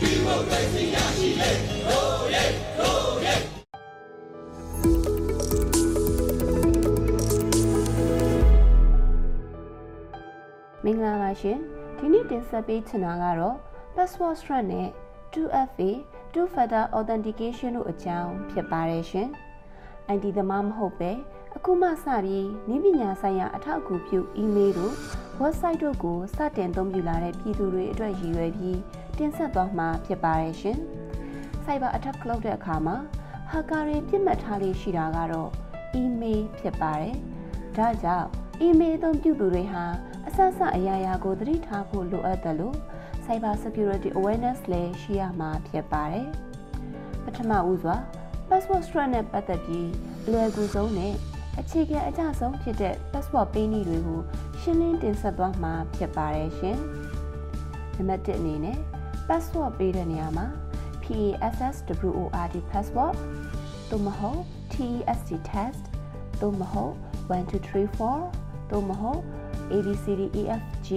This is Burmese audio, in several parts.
ဒီမိုကရေစီရရှိလေရိုးရဲရိုးရဲမင်္ဂလာပါရှင်ဒီနေ့တင်ဆက်ပေးချင်တာကတော့ password strength နဲ့ 2FA two factor authentication တို့အကြောင်းဖြစ်ပါတယ်ရှင် ID သမားမဟုတ်ပဲအခုမှစပြီးနည်းပညာဆိုင်ရာအထောက်အကူပြု email တို့ website တို့ကိုစတင်သုံးပြုလာတဲ့ပြည်သူတွေအတွက်ရည်ရွယ်ပြီး တင်ဆက်သွားမှာဖြစ်ပါတယ်ရှင်။ Cyber attack လုပ်တဲ့အခါမှာ hacker တွေပြစ်မှတ်ထားလေးရှိတာကတော့ email ဖြစ်ပါတယ်။ဒါကြောင့် email အသုံးပြုသူတွေဟာအဆက်ဆက်အရာရာကိုသတိထားဖို့လိုအပ်တယ်လို့ Cyber Security Awareness လည်းရှိရမှာဖြစ်ပါတယ်။ပထမဦးစွာ password strength နဲ့ပတ်သက်ပြီးအလွယ်ကူဆုံးနဲ့အခြေခံအကျဆုံးဖြစ်တဲ့ password ပေးနည်းတွေကိုရှင်းလင်းတင်ဆက်သွားမှာဖြစ်ပါတယ်ရှင်။နံပါတ်1အနေနဲ့ password ပေးတဲ့နေရာမှာ PASSWORD password သို့မဟုတ် TEST test သို့မဟုတ်1234သို့မဟုတ် ABCDEFG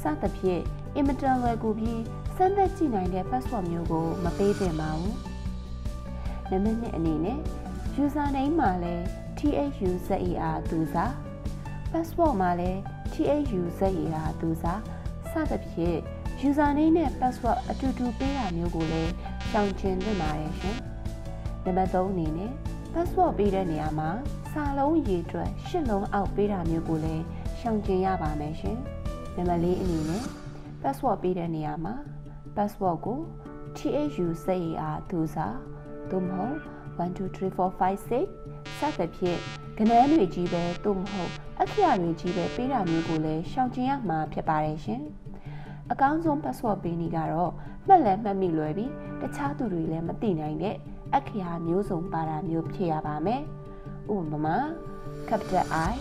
စသဖြင့်အင်မတန်လွယ်ကူပြီးစမ်းသပ်ကြည့်နိုင်တဲ့ password မျိုးကိုမပေးသင့်ပါဘူး။နံပါတ်2အနေနဲ့ user name မှာလည်း THUZER သူစား password မှာလည်း THUZER သူစားစသဖြင့် user name နဲ့ password အတူတူပေးတာမျိုးကိုလည်းရှောင်ကျဉ်သင့်ပါတယ်ရှင်။နံပါတ်3အနေနဲ့ password ပေးတဲ့နေရာမှာစာလုံးရေအတွက်ရှစ်လုံးအောက်ပေးတာမျိုးကိုလည်းရှောင်ကျဉ်ရပါမယ်ရှင်။နံပါတ်4အနေနဲ့ password ပေးတဲ့နေရာမှာ password ကို THUZER သူစားသို့မဟုတ်1 2 3 4 5 6စသဖြင့်ကနန်းတွေကြီးပဲသို့မဟုတ်အခရာတွေကြီးပဲပေးတာမျိုးကိုလည်းရှောင်ကျဉ်ရမှာဖြစ်ပါတယ်ရှင်။ အကောင်းဆုံး password ပေးနည်းကတော့မှတ်လည်းမှတ်မိလွယ်ပြီးတခြားသူတွေလည်းမသိနိုင်တဲ့အခရာမျိုးစုံပါတာမျိုးဖြစ်ရပါမယ်။ဥပမာ capital I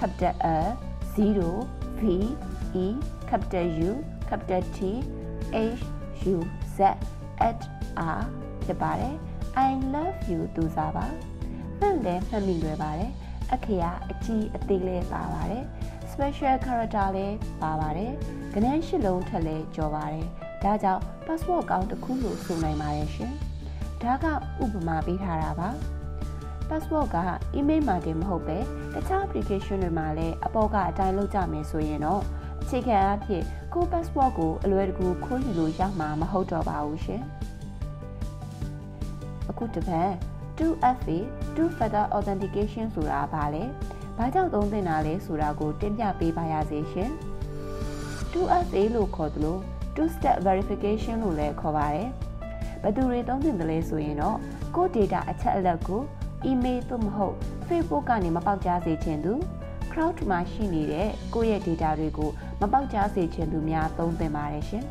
capital L 0 V E capital U capital T H U Z at R ဖြစ်ပါတယ်။ I love you သူစားပါ။မှန်တယ်မှတ်မိလွယ်ပါတယ်အခရာအကြီးအသေးလေးပါပါတယ် special character လည်းပါပါတယ်ကနန်းရှစ်လုံးထက်လည်းကျော်ပါတယ်ဒါကြောင့် password ကောင်းတစ်ခုလို့ဆိုနိုင်ပါတယ်ရှင်ဒါကဥပမာပေးထားတာပါ password က email မှာတင်မဟုတ်ပဲတခြား application တွေမှာလည်းအပေါ်ကအတိုင်းလုပ်ကြမယ်ဆိုရင်တော့အခြေခံအဖြစ်ကို password ကိုအလွယ်တကူခိုးယူလို့ရမှာမဟုတ်တော့ပါဘူးရှင်အခုတစ်ပတ် 2FA two factor authentication ဆိုတာဘာလဲဘာကြောင့်သုံးသင့်တာလဲဆိုတာကိုတင်ပြပေးပါရစေရှင် 2FA လို့ခေါ်သလို two step verification လို့လည်းခေါ်ပါတယ်ဘယ်သူတွေသုံးသင့်တယ်လဲဆိုရင်တော့ကိုယ့် data အချက်အလက်ကို email သို့မဟုတ် Facebook ကနေမပေါက်ကြားစေချင်သူ cloud မှာရှိနေတဲ့ကိုယ့်ရဲ့ data တွေကိုမပေါက်ကြားစေချင်သူများသုံးသင့်ပါတယ်ရှင်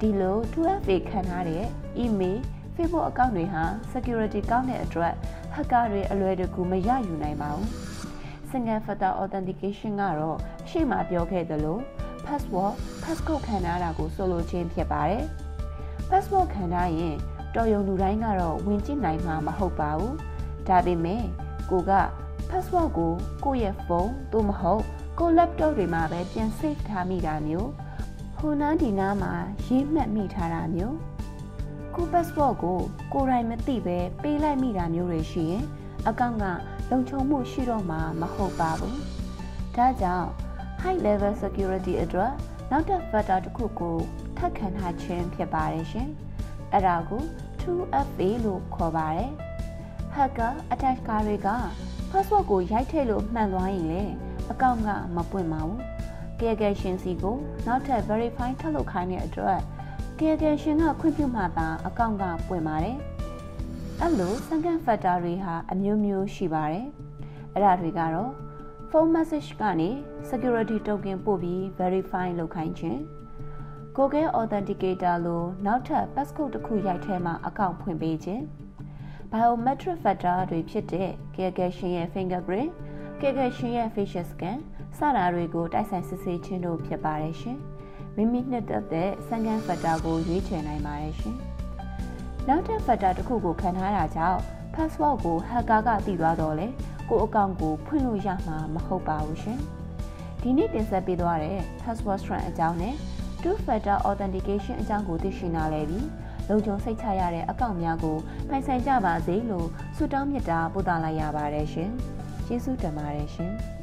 ဒီလို 2FA ခံထားတဲ့ email Facebook account တွေဟာ security ကောင်းတဲ့အတွက် hacker တွေအလွယ်တကူမရယူနိုင်ပါဘူး။ single factor authentication ကတော့ရှေ့မှာပြောခဲ့သလို password passcode ခံထားတာကိုဆိုလိုခြင်းဖြစ်ပါတယ်။ password ခံထားရင်တော်ရုံလူတိုင်းကတော့ဝင်ကြည့်နိုင်မှာမဟုတ်ပါဘူး။ဒါပေမဲ့ကိုက password ကိုကိုယ့်ရဲ့ဖုန်းသို့မဟုတ်ကို laptop တွေမှာပဲပြန် save ထားမိတာမျိုးဟိုနားဒီနားမှာရေးမှတ်မိထားတာမျိုး ကို passport ကိုကိုယ်တိုင်မသိပဲပေးလိုက်မိတာမျိုးတွေရှိရင်အကောင့်ကလုံခြုံမှုရှိတော့မှာမဟုတ်ပါဘူး။ဒါကြောင့် high level security အတွက်နောက်ထပ် factor တစ်ခုကိုထပ်ခန့်ထားခြင်းဖြစ်ပါတယ်ရှင်။အဲ့ဒါကို 2FA လို့ခေါ်ပါတယ်။ hacker attacker တွေက password ကိုရိုက်ထည့်လို့မှန်သွားရင်လေအကောင့်ကမပွင့်ပါဘူး။ကြဲကြဲရှင်စီကိုနောက်ထပ် verify ထပ်လုပ်ခိုင်းတဲ့အတွက် ကယ်တယ်ရှင်ကခွင့်ပြုမှသာအကောင့်ကပွင့်ပါတယ်။အဲ့လို second factor တွေဟာအမျိုးမျိုးရှိပါတယ်။အဲ့ဒါတွေကတော့ phone message ကနေ security token ပို့ပြီး verify လုပ်ခိုင်းခြင်း Google Authenticator လို့နောက်ထပ် passcode တစ်ခုရိုက်ထဲမှာအကောင့်ဖွင့်ပေးခြင်း biometric factor တွေဖြစ်တဲ့ Google ရှင်ရဲ့ fingerprint, Google ရှင်ရဲ့ facial scan စတာတွေကိုတိုက်ဆိုင်စစ်ဆေးခြင်းတို့ဖြစ်ပါတယ်ရှင်။ မိမိနှစ်သက်တဲ့စံကန်ဖက်တာကိုရွေးချယ်နိုင်ပါတယ်ရှင်။နောက်ထပ်ဖက်တာတစ်ခုကိုခံထားတာကြောင့် password ကို hacker ကသိသွားတော့လေကိုအကောင့်ကိုဖွင့်လို့ရမှာမဟုတ်ပါဘူးရှင်။ဒီနေ့တင်ဆက်ပေးသွားတဲ့ password strength အကြောင်းနဲ့ two factor authentication အကြောင်းကိုသိရှိနာလဲပြီးလုံခြုံစိတ်ချရတဲ့အကောင့်များကိုပိုင်ဆိုင်ကြပါစေလို့ဆုတောင်းမေတ္တာပို့သလိုက်ရပါတယ်ရှင်။ကျေးဇူးတင်ပါတယ်ရှင်။